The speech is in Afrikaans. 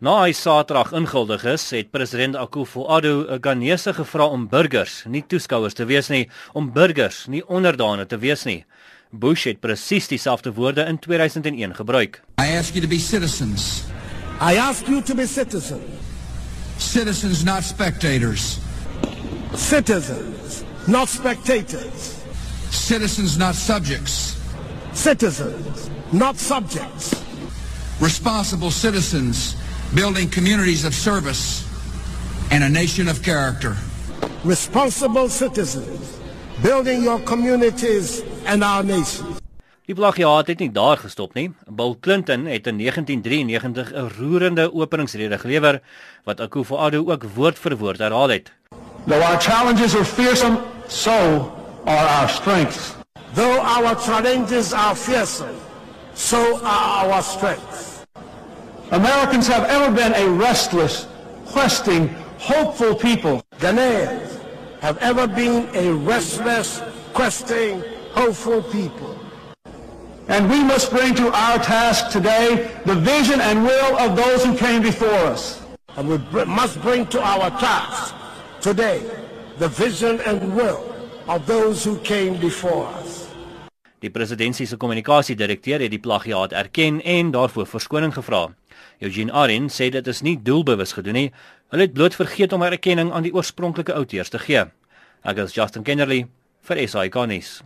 Na hy Saterdag inguldig is, het president Akufo-Addo 'n Ghanese gevra om burgers, nie toeskouers te wees nie, om burgers, nie onderdane te wees nie. Bush het presies dieselfde woorde in 2001 gebruik. I ask you to be citizens. I ask you to be citizens. Citizens not spectators. Citizens, not spectators. Citizens not subjects. Citizens, not subjects. Responsible citizens building communities of service and a nation of character. Responsible citizens, building your communities and our nation. Die plagiaat het nie daar gestop nie. Bill Clinton het in 1993 'n roerende openingsrede gelewer wat Akufo-Addo ook woord vir woord herhaal het. Though our challenges are fearsome, so are our strengths. Though our challenges are fearsome, so are our strengths. Americans have ever been a restless, questing, hopeful people. Ghanaians have ever been a restless, questing, hopeful people. And we must bring to our task today the vision and will of those who came before us. And we br- must bring to our task today the vision and will of those who came before us. Die presidentsie se kommunikasiedirekteur het die plagiaat erken en daarvoor verskoning gevra. Eugene Arin sê dit is nie doelbewus gedoen nie. Hulle het bloot vergeet om erkenning aan die oorspronklike outeurs te gee. Ek is Justin Kennerly vir SAK nuus.